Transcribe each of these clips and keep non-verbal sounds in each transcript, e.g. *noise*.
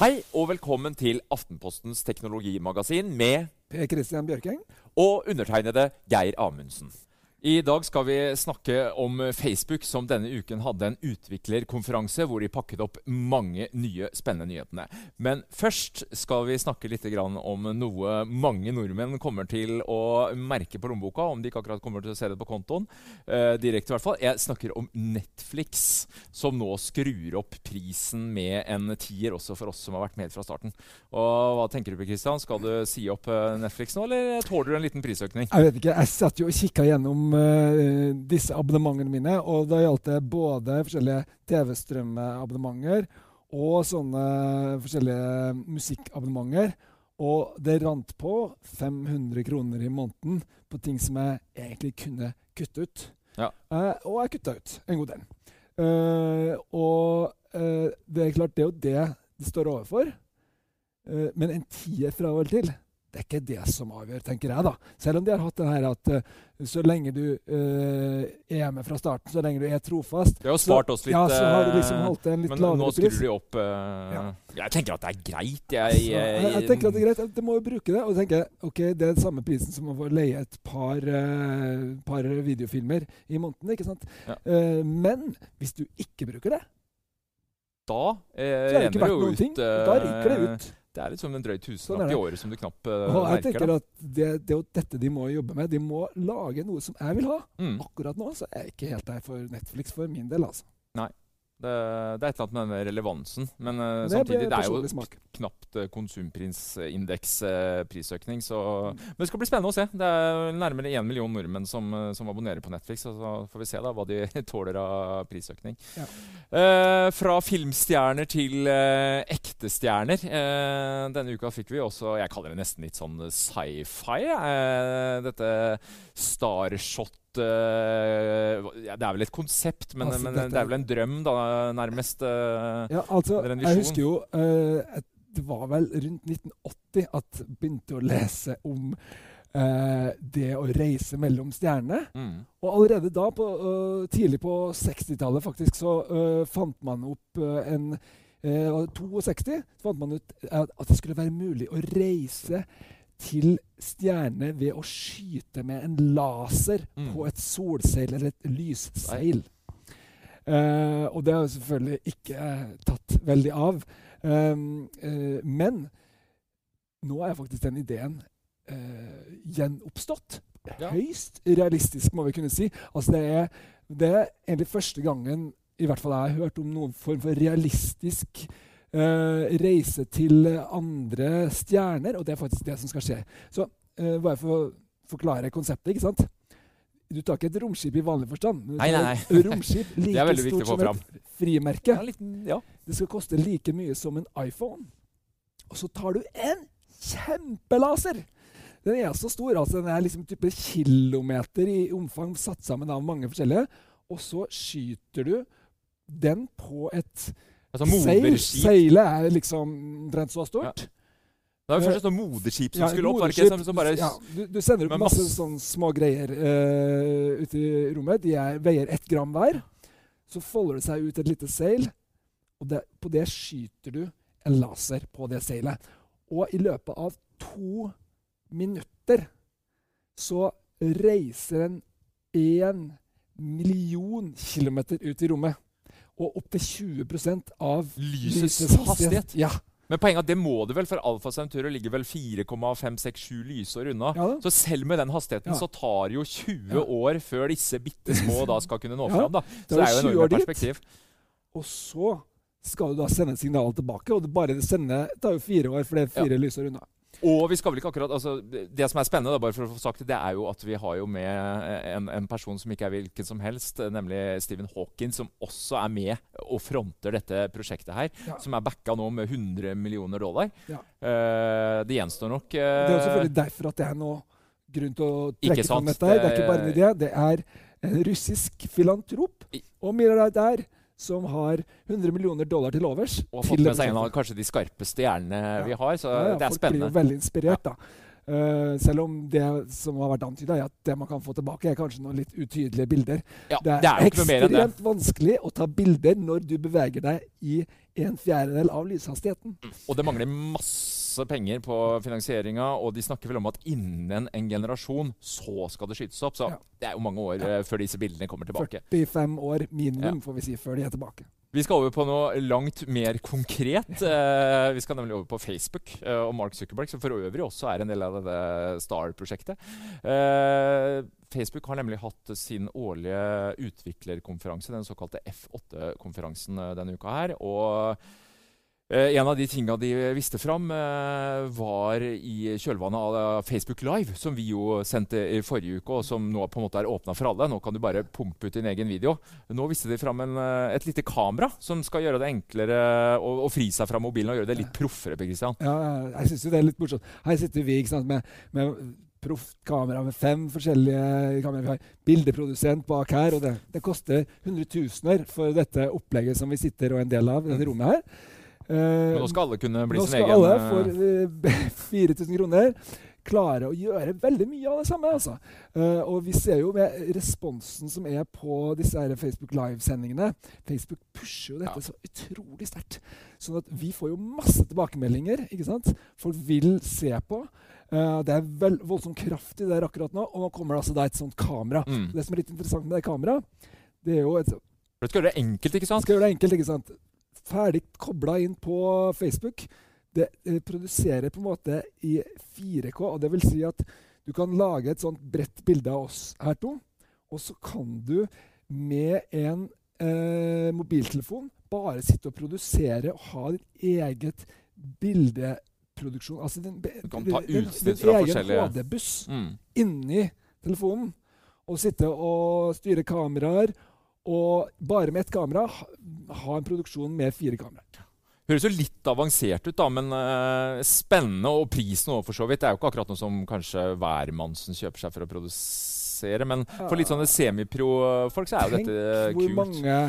Hei og velkommen til Aftenpostens teknologimagasin med Per Christian Bjørking. og undertegnede Geir Amundsen. I dag skal vi snakke om Facebook, som denne uken hadde en utviklerkonferanse hvor de pakket opp mange nye spennende nyhetene. Men først skal vi snakke litt om noe mange nordmenn kommer til å merke på lommeboka, om de ikke akkurat kommer til å se det på kontoen. Eh, direkte i hvert fall. Jeg snakker om Netflix, som nå skrur opp prisen med en tier også for oss som har vært med fra starten. Og Hva tenker du på, Christian? Skal du si opp eh, Netflix nå, eller tåler du en liten prisøkning? Jeg vet ikke, jeg satt jo og kikka gjennom eh, disse abonnementene mine, og da gjaldt det både forskjellige TV-strømabonnementer og sånne forskjellige musikkabonnementer. Og det rant på 500 kroner i måneden på ting som jeg egentlig kunne kutte ut. Ja. Uh, og jeg kutta ut en god del. Uh, og det er klart, det er jo det det står overfor. Men en tier fra og til, det er ikke det som avgjør, tenker jeg. da. Selv om de har hatt det her at uh, så lenge du uh, er med fra starten, så lenge du er trofast Det har jo spart oss litt, Ja, så har du eh, liksom holdt en litt men nå skrur pris. de opp uh, Ja. Jeg tenker at det er greit. Jeg, Jeg, jeg, jeg tenker at det er greit. Du må jo bruke det. Og tenke ok, det er den samme prisen som å få leie et par, eh, par videofilmer i måneden. ikke sant? Ja. Eh, men hvis du ikke bruker det, Da eh, er det renner det jo ut ting. Da ryker det eh, ut. Det er liksom en drøy Sånn tusenlapp det. i året som du knapt uh, Og jeg merker. tenker at det, det er jo dette de må jobbe med. De må lage noe som jeg vil ha. Mm. Akkurat nå så er jeg ikke helt der for Netflix for min del, altså. Det, det er et eller annet med den relevansen. Men uh, det samtidig, det er jo smak. knapt uh, eh, prisøkning. Så Men det skal bli spennende å se. Det er nærmere én million nordmenn som, eh, som abonnerer på Netflix. Og så får vi se da hva de *laughs* tåler av prisøkning. Ja. Eh, fra filmstjerner til eh, ekte stjerner. Eh, denne uka fikk vi også Jeg kaller det nesten litt sånn sci-fi. eh, dette Starshot eh, ja, Det er vel et konsept, men, Altså, men dette- det er vel en drøm, da, nærmest. Uh, Ja, altså, jeg husker jo uh, Det var vel rundt 1980 at jeg begynte å lese om det å reise mellom stjernene. Mm. Og allerede da, på, tidlig på 60-tallet faktisk, så fant man opp en øh, 62 så fant man ut at det skulle være mulig å reise til stjerne ved å skyte med en laser Mm. på et solseil eller et lysseil. Uh, og det har jo selvfølgelig ikke eh, tatt veldig av. Um, uh, men nå er faktisk den ideen uh, gjenoppstått. Ja. Høyst realistisk, må vi kunne si. Altså det, er, det er egentlig første gangen i hvert fall jeg har hørt om noen form for realistisk reise til andre stjerner, og det er faktisk det som skal skje. Så eh, bare for å forklare konseptet, ikke sant? Du tar ikke et romskip i vanlig forstand. men du Nei, tar nei, et *laughs* Romskip Det er like stort som et frimerke. Ja, liten, ja. Det skal koste like mye som en iPhone. Og så tar du en kjempelaser! Den er så stor, altså den er liksom type kilometer i omfang satt sammen av mange forskjellige. Og så skyter du den på et Altså seil. Seilet er liksom omtrent så stort. Det var først et sånt moderskip som Ja, skulle opp. moderskip. Som, som bare, ja, du, du sender opp masse, masse- sånne små greier uh, ut i rommet. De er, veier ett gram hver. Så folder det seg ut et lite seil, og det, på det skyter du en laser på det seilet. Og i løpet av to minutter så reiser den én million kilometer ut i rommet. Og opptil 20% av Lysets hastighet. Ja. Men poenget er at det må det vel, for Alfa Centauri ligger vel 4,567 lysår unna. Ja. Så selv med den hastigheten Ja. så tar det jo 20 Ja. år før disse bitte små da skal kunne nå *laughs* fram. Da. Så det er jo 20 enormt perspektiv. Og så skal du da sende signalet tilbake, og det bare det sende tar jo fire år, for det er fire lysår unna. Og vi skal vel ikke akkurat, altså, det, som er spennende, da, bare for å få sagt det, det er jo at vi har jo med en, en person som ikke er hvilken som helst, nemlig Stephen Hawking, som også er med og fronter dette prosjektet her. Ja. Som er backa nå med 100 millioner dollar. Ja. Uh, det gjenstår nok Det er jo selvfølgelig derfor at det er noe grunn til å trekke fram dette. her. Det er ikke bare en idé. Det er en russisk filantrop og milliardær som har 100 millioner dollar til overs. Og har fått med seg en av kanskje de skarpeste hjernene Ja. vi har. Så Ja, ja, det er folk spennende. blir jo veldig inspirert, da. Uh, selv om det som har vært antyda, er at det man kan få tilbake, er kanskje noen litt utydelige bilder. Ja, Det det er, er det. ekstremt vanskelig å ta bilder når du beveger deg i en fjerdedel av lyshastigheten. Og det mangler masse penger på finansieringa, og de snakker vel om at innen en generasjon så skal det skytes opp. Så Ja. det er jo mange år ja. før disse bildene kommer tilbake. 45 år minimum, får vi si, før de er tilbake. Vi skal over på noe langt mer konkret. Eh, vi skal nemlig over på Facebook eh, og Mark Zuckerberg, som for øvrig også er en del av dette Star-prosjektet. Eh, Facebook har nemlig hatt sin årlige utviklerkonferanse, den såkalte F8-konferansen eh, denne uka her. og Eh, en av de tinga de viste fram, eh, var i kjølvannet av eh, Facebook Live, som vi jo sendte i forrige uke, og som nå på en måte er åpna for alle. Nå kan du bare pumpe ut din egen video. Nå viste de fram en, eh, et lite kamera som skal gjøre det enklere å, å fri seg fra mobilen og gjøre det litt proffere. Per Christian. Ja, jeg syns jo det er litt morsomt. Her sitter vi ikke sant, med, med proft kamera med fem forskjellige kameraer. Vi har bildeprodusent bak her, og det, det koster hundretusener for dette opplegget som vi sitter og er en del av i dette rommet her. Eh, Men nå skal alle kunne bli nå sin skal alle eh, for eh, *laughs* 4000 kroner klare å gjøre veldig mye av det samme. altså. Eh, og vi ser jo med responsen som er på disse her Facebook Live-sendingene Facebook pusher jo dette Ja. så utrolig sterkt. Sånn at vi får jo masse tilbakemeldinger. ikke sant? Folk vil se på. Uh, det er vel, voldsom kraft i det akkurat nå. Og nå kommer det altså da et sånt kamera. mm. Det som er litt interessant med det kameraet, det er jo et For Det skal gjøre det enkelt, ikke sant? skal gjøre det enkelt, ikke sant? Ferdig kobla inn på Facebook. Det eh, produserer på en måte i 4K, og det vil si at du kan lage et sånt bredt bilde av oss her to, og så kan du med en eh, mobiltelefon bare sitte og produsere og ha ditt eget bildeproduksjon. Altså din, Du kan ta utsnitt fra forskjellige din egen HD-buss Mm. inni telefonen og sitte og styre kameraer. Og bare med ett kamera ha, en produksjon med fire kameraer. Høres jo litt avansert ut, da, men uh, spennende. Og prisen òg, for så vidt. Det er jo ikke akkurat noe som kanskje hvermannsen kjøper seg for å produsere. Men for litt sånne semipro-folk så er jo Tenk dette hvor mange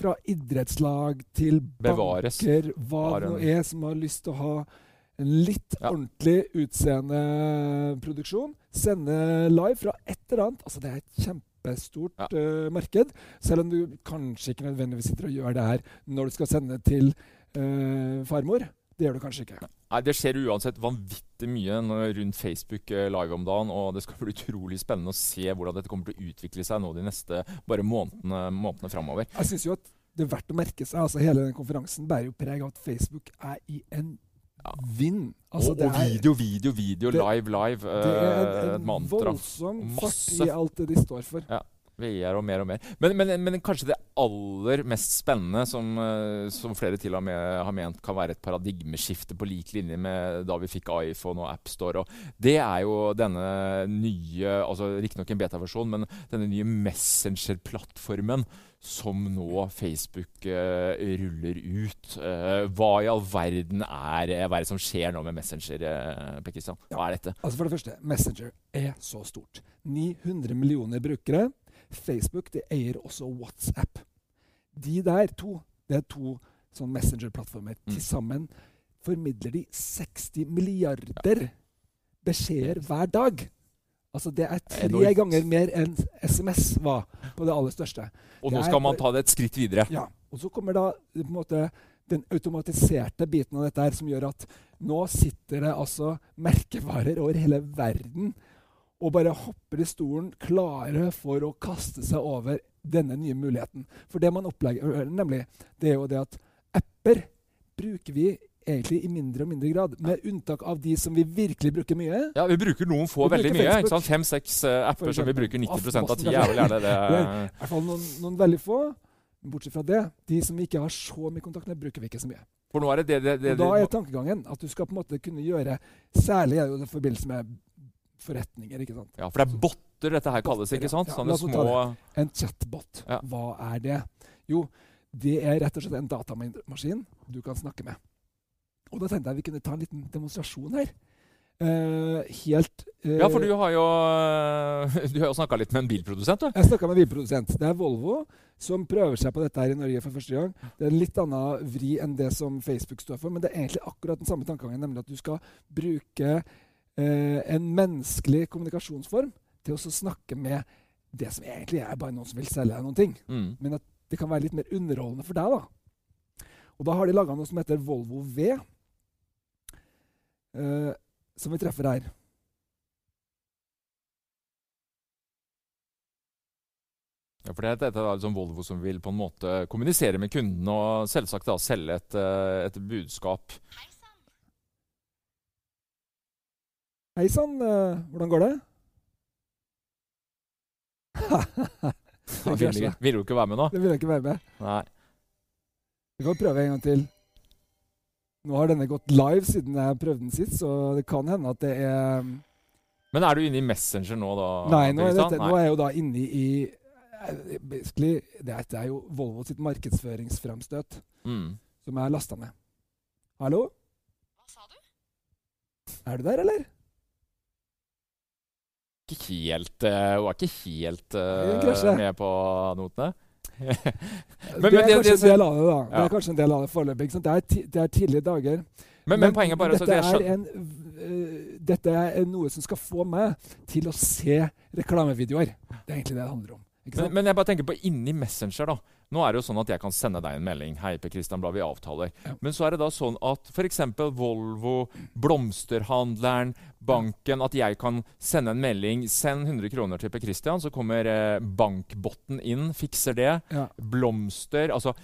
fra idrettslag til Bevares. banker, hva det nå er, som har lyst til å ha en litt Ja. ordentlig utseende produksjon. Sende live fra et eller annet. Altså, det er et kjempestort Ja. uh, marked. Selv om du kanskje ikke nødvendigvis sitter og gjør det her når du skal sende til uh, farmor. Det gjør du kanskje ikke. Nei, Det skjer uansett vanvittig mye rundt Facebook eh, live om dagen. Og det skal bli utrolig spennende å se hvordan dette kommer til å utvikle seg nå de neste bare månedene, månedene framover. Jeg synes jo at det er verdt å merke seg. altså Hele den konferansen bærer jo preg av at Facebook er i en Ja. vind. Altså, og, og er- video, video, video. det- live, live. Det er eh, en, en mantra. voldsom Masse. fart i alt det de står for. Ja. VR og mer og mer. Men, men, men kanskje det aller mest spennende, som, eh, som flere til og med har ment kan være et paradigmeskifte på lik linje med da vi fikk iPhone og AppStore, og det er jo denne nye altså Riktignok en beta-versjon, men denne nye Messenger-plattformen som nå Facebook uh, ruller ut. Uh, hva i all verden er, hva er det som skjer nå med Messenger? Uh? Hva er dette? Altså For det første, Messenger er så stort. 900 millioner brukere. Facebook det eier også WhatsApp. De der to, det er to sånn Messenger-plattformer. Mm. Til sammen formidler de 60 milliarder beskjeder hver dag. Altså Det er tre ganger mer enn SMS var på det aller største. Og nå er skal man ta det et skritt videre. Ja, og så kommer da måte den automatiserte biten av dette her som gjør at nå sitter det altså merkevarer over hele verden og bare hopper i stolen klare for å kaste seg over denne nye muligheten. For det man opplegger, nemlig, det er jo det at apper bruker vi egentlig i mindre og mindre grad. Med unntak av de som vi virkelig bruker mye. Ja, Vi bruker noen få bruker veldig mye. Ikke sant? Fem-seks eh, apper som vi bruker 90 av Aftenposten, tida. er vel gjerne det. *laughs* I hvert fall noen, noen veldig få. Bortsett fra det, de som vi ikke har så mye kontakt med, bruker vi ikke så mye. For nå er det det, det, det, da er tankegangen at du skal på en måte kunne gjøre Særlig er det i forbindelse med forretninger. ikke sant? Ja, For det er botter dette her kalles, ikke sant? Sånne Ja, små En chatbot, Ja. hva er det? Jo, det er rett og slett en datamaskin du kan snakke med. Og da tenkte jeg vi kunne ta en liten demonstrasjon her. Uh, helt uh, Ja, for du har jo *laughs* Du har jo snakka litt med en bilprodusent, du. Jeg snakka med en bilprodusent. Det er Volvo som prøver seg på dette her i Norge for første gang. Det er en litt annen vri enn det som Facebook står for, men det er egentlig akkurat den samme tankegangen, nemlig at du skal bruke uh, en menneskelig kommunikasjonsform til å snakke med det som egentlig er bare noen som vil selge deg noen ting. Mm. Men at det kan være litt mer underholdende for deg. da. Og da har de laga noe som heter Volvo V, eh, som vi treffer her. Ja, for Dette er liksom Volvo som vil på en måte kommunisere med kunden og selvsagt da selge et, eh, et budskap. Hei sann, eh, hvordan går det? *laughs* Han ville ville jo ikke være med nå. Det vil jeg ikke være med. Nei. Vi kan prøve en gang til. Nå har denne gått live siden jeg prøvde den sist, så det kan hende at det er Men er du inne i Messenger nå, da? Nei, nå er, dette, nå er jeg jo da inne i eh, Basically, Dette er jo Volvo sitt markedsføringsfremstøt Mm. som jeg lasta ned. Hallo? Hva sa du? Er du der, eller? Ikke helt uh, Hun er ikke helt eh, med på notene. Men- det er kanskje en del av det, da. Det er kanskje en del av det foreløpig. Det er, det er tidlige dager. Men, men poenget bare så dette, det er en, uh, dette er noe som skal få meg til å se reklamevideoer. Det er egentlig det det handler om. Men, men jeg bare tenker på inni Messenger, da. Nå er det jo sånn at jeg kan sende deg en melding. Hei, Per Christian Blad, vi avtaler. Ja. Men så er det da sånn at f.eks. Volvo, blomsterhandleren, banken At jeg kan sende en melding. Send 100 kroner til Per Christian, så kommer eh, bankbotten inn, fikser det. ja. Blomster Altså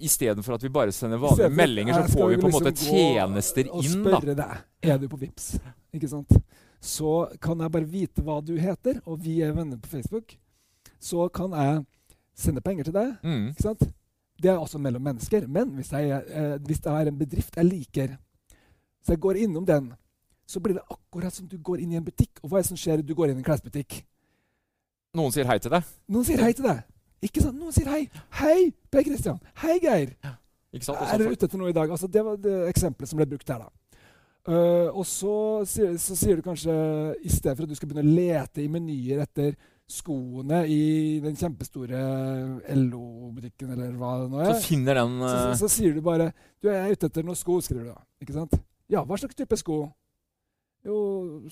istedenfor at vi bare sender vanlige for- meldinger, så får vi på en måte liksom gå tjenester Og inn, da. spørre deg er du på Vips, ikke sant? Så kan jeg bare vite hva du heter, og vi er venner på Facebook. Så kan jeg sende penger til deg. Mm. ikke sant? Det er også mellom mennesker. Men hvis jeg, eh, hvis det er en bedrift jeg liker, så jeg går innom den, så blir det akkurat som du går inn i en butikk. Og hva er det som skjer du går inn i en klesbutikk? Noen sier hei til deg. Noen sier hei til deg. Ikke sant? Noen sier hei. Hei, Per Kristian. Hei, Geir. Ikke sant? Er dere ute etter noe i dag? Altså, det var det eksempelet som ble brukt her, da. Uh, og så så sier du kanskje, i stedet for at du skal begynne å lete i menyer etter skoene i den kjempestore LO-butikken, eller hva det nå er, så finner den så, eh, så, så sier du bare Du jeg er ute etter noen sko, skriver du da. Ikke sant? Ja, hva slags type sko? Jo,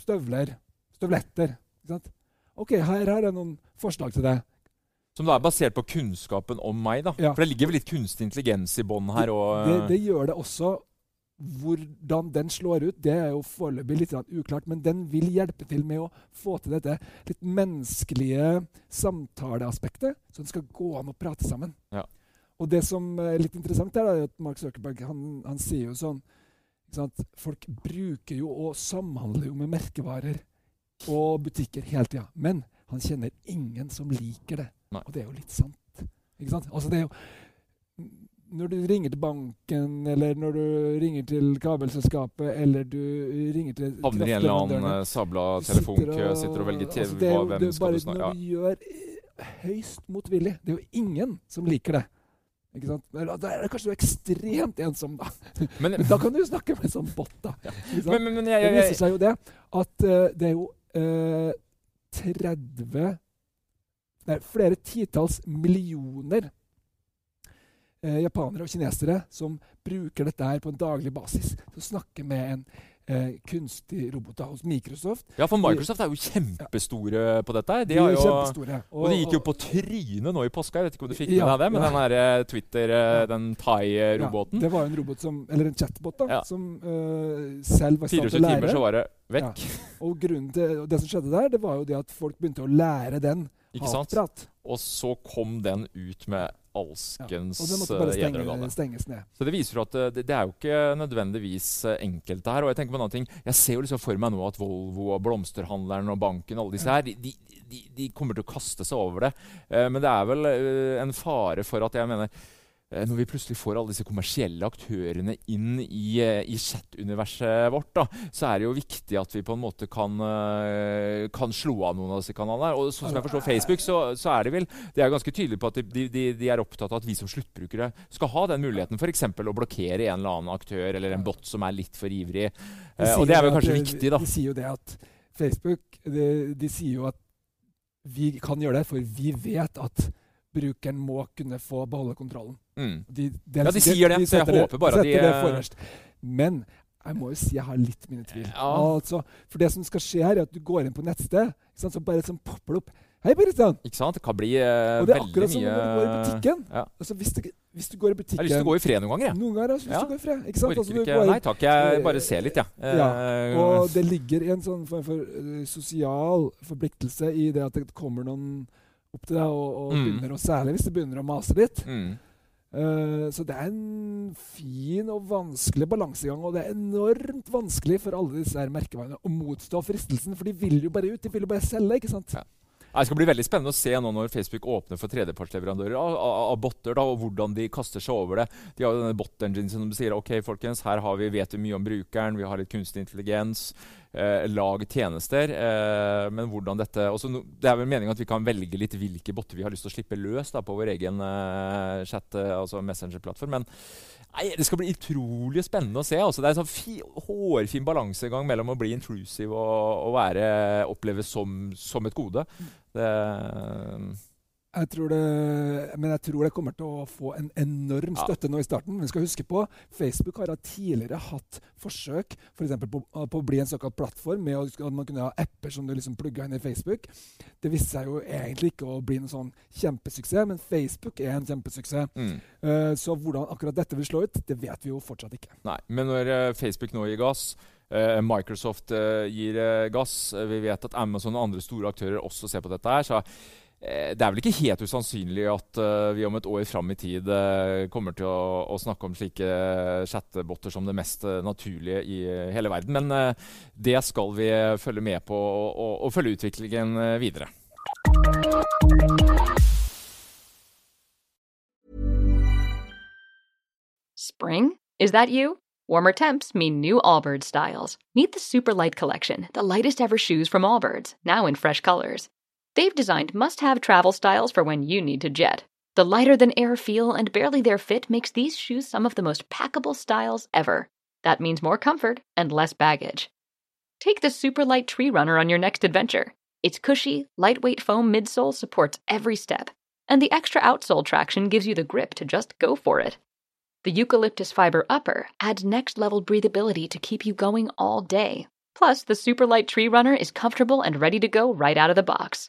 støvler. Støvletter. Ikke sant? OK, her, her er noen forslag til deg. Som da er basert på kunnskapen om meg. da. Ja. For det ligger vel litt kunstig intelligens i bånn her. Og, Det, det gjør det også. Hvordan den slår ut, det er jo foreløpig litt uklart, men den vil hjelpe til med å få til dette litt menneskelige samtaleaspektet, så det skal gå an å prate sammen. Ja. Og det som er litt interessant, er at Mark Zuckerberg han, han sier jo sånn sant? Folk bruker jo og samhandler jo med merkevarer og butikker hele tida. Men han kjenner ingen som liker det. Nei. Og det er jo litt sant. Ikke sant? Altså det er jo når du ringer til banken, eller når du ringer til kabelselskapet, eller du ringer til Havner i en eller annen eh, sabla sitter telefonkø, sitter og velger TV. altså, det det hvem er skal du snakke Når du gjør eh, høyst motvillig Det er jo ingen som liker det. Ikke sant? Da er det kanskje du er ekstremt ensom, da. Men, *laughs* da kan du jo snakke med en sånn bot, da. Men, men, jeg, Det jeg, viser seg jo det at uh, det er jo uh, 30 Nei, flere titalls millioner japanere og kinesere som bruker dette her på en daglig basis til å snakke med en eh, kunstig robot da, hos Microsoft. ja, for Microsoft er jo kjempestore på dette. her. De De er jo, kjempestore. og de gikk jo på trynet nå i påska. Jeg vet ikke om du fikk med Ja, deg det? Men ja. den der eh, Twitter, eh, Ja. den Thai-roboten. Ja, det var jo en robot som, eller en chatbot da, Ja. som uh, selv var i stand 24 til å timer så var det vekk. Og grunnen til det som skjedde der, det var jo det at folk begynte å lære den hatprat. Og så kom den ut med alskens Og det eh, og stenge, stenges ned. Så det viser jo at eh, det, det er jo ikke nødvendigvis eh, enkelt det her. Og jeg tenker på en annen ting. Jeg ser jo liksom for meg nå at Volvo og blomsterhandleren og banken alle disse her, de, de, de, kommer til å kaste seg over det. Men det er vel en fare for at jeg mener når vi plutselig får alle disse kommersielle aktørene inn i, eh, i chat-universet vårt, da, så er det jo viktig at vi på en måte kan, eh, kan slå av noen av disse kanalene. Og sånn som jeg forstår Facebook, så, så er det vel De er ganske tydelige på at de, de, de er opptatt av at vi som sluttbrukere skal ha den muligheten. F.eks. å blokkere en eller annen aktør eller en bot som er litt for ivrig. De Eh, og det er vel at kanskje viktig, da. De sier jo det at Facebook de, de sier jo at vi kan gjøre det, for vi vet at brukeren må kunne få beholde kontrollen. Mm. De, er Ja, de sier det, så jeg håper bare de at de, det eh, forrest. Men jeg må jo si jeg har litt mine tvil. Ja. Altså, for det som skal skje her, er at du går inn på nettsted, ikke sant, så bare sånn popper det opp Hei, Kristian! Ikke sant? Det kan bli veldig mye... Og det er akkurat som mye når du går i butikken. Ja. Altså, hvis, du, hvis du går i butikken Jeg har lyst til å gå i fred noen ganger, jeg. Noen ganger har jeg lyst Ja. til å gå i fred. Ikke sant? Altså, ikke. går- Nei takk, jeg bare ser litt, jeg. Ja. Ja, Eh, Og det ligger en sånn form for eh, sosial forpliktelse i det at det kommer noen opp til deg og, og Mm. begynner å Særlig hvis det begynner å mase litt. mm. Uh, så det er en fin og vanskelig balansegang, og det er enormt vanskelig for alle disse her merkevarene å motstå fristelsen, for de vil jo bare ut. De vil jo bare selge, ikke sant? Ja. Det skal bli veldig spennende å se nå når Facebook åpner for tredjepartsleverandører av, av, av botter, da, og hvordan de kaster seg over det. De har jo denne bot-engine som sier ok, folkens, her har vi, vet vi mye om brukeren, vi har litt kunstig intelligens. Eh, lag tjenester. Eh, men hvordan dette også, Det er vel meningen at vi kan velge litt hvilke botter vi har lyst til å slippe løs da, på vår egen eh, chat, eh, altså Messenger-plattform. Men nei, det skal bli utrolig spennende å se. Også. det er en sånn fi, hårfin balansegang mellom å bli intrusive og, og være, oppleves som, som et gode. Det, Jeg tror det, men jeg tror det kommer til å få en enorm støtte nå i starten. Men Vi skal huske på Facebook har tidligere hatt forsøk for på, på å bli en såkalt plattform med at man kunne ha apper som du liksom plugga inn i Facebook. Det viste seg jo egentlig ikke å bli noen sånn kjempesuksess, men Facebook er en kjempesuksess. mm. Eh, så hvordan akkurat dette vil slå ut, det vet vi jo fortsatt ikke. Nei, men når eh, Facebook nå gir gass, eh, Microsoft gir gass, vi vet at Amazon og andre store aktører også ser på dette her, så det er vel ikke helt usannsynlig at uh, vi om et år fram i tid uh, kommer til å, å snakke om slike chattebotter som det mest uh, naturlige i eh, hele verden. Men eh, det skal vi eh, følge med på og, og, og følge utviklingen eh, videre. Spring? Is that you? Warmer temps mean new Allbirds styles. Meet the Super Light Collection, the lightest ever shoes from Allbirds, now in fresh colors. They've designed must have travel styles for when you need to jet. The lighter than air feel and barely there fit makes these shoes some of the most packable styles ever. That means more comfort and less baggage. Take the Super Light Tree Runner on your next adventure. Its cushy, lightweight foam midsole supports every step, and the extra outsole traction gives you the grip to just go for it. The eucalyptus fiber upper adds next level breathability to keep you going all day. Plus, the super light tree runner is comfortable and ready to go right out of the box.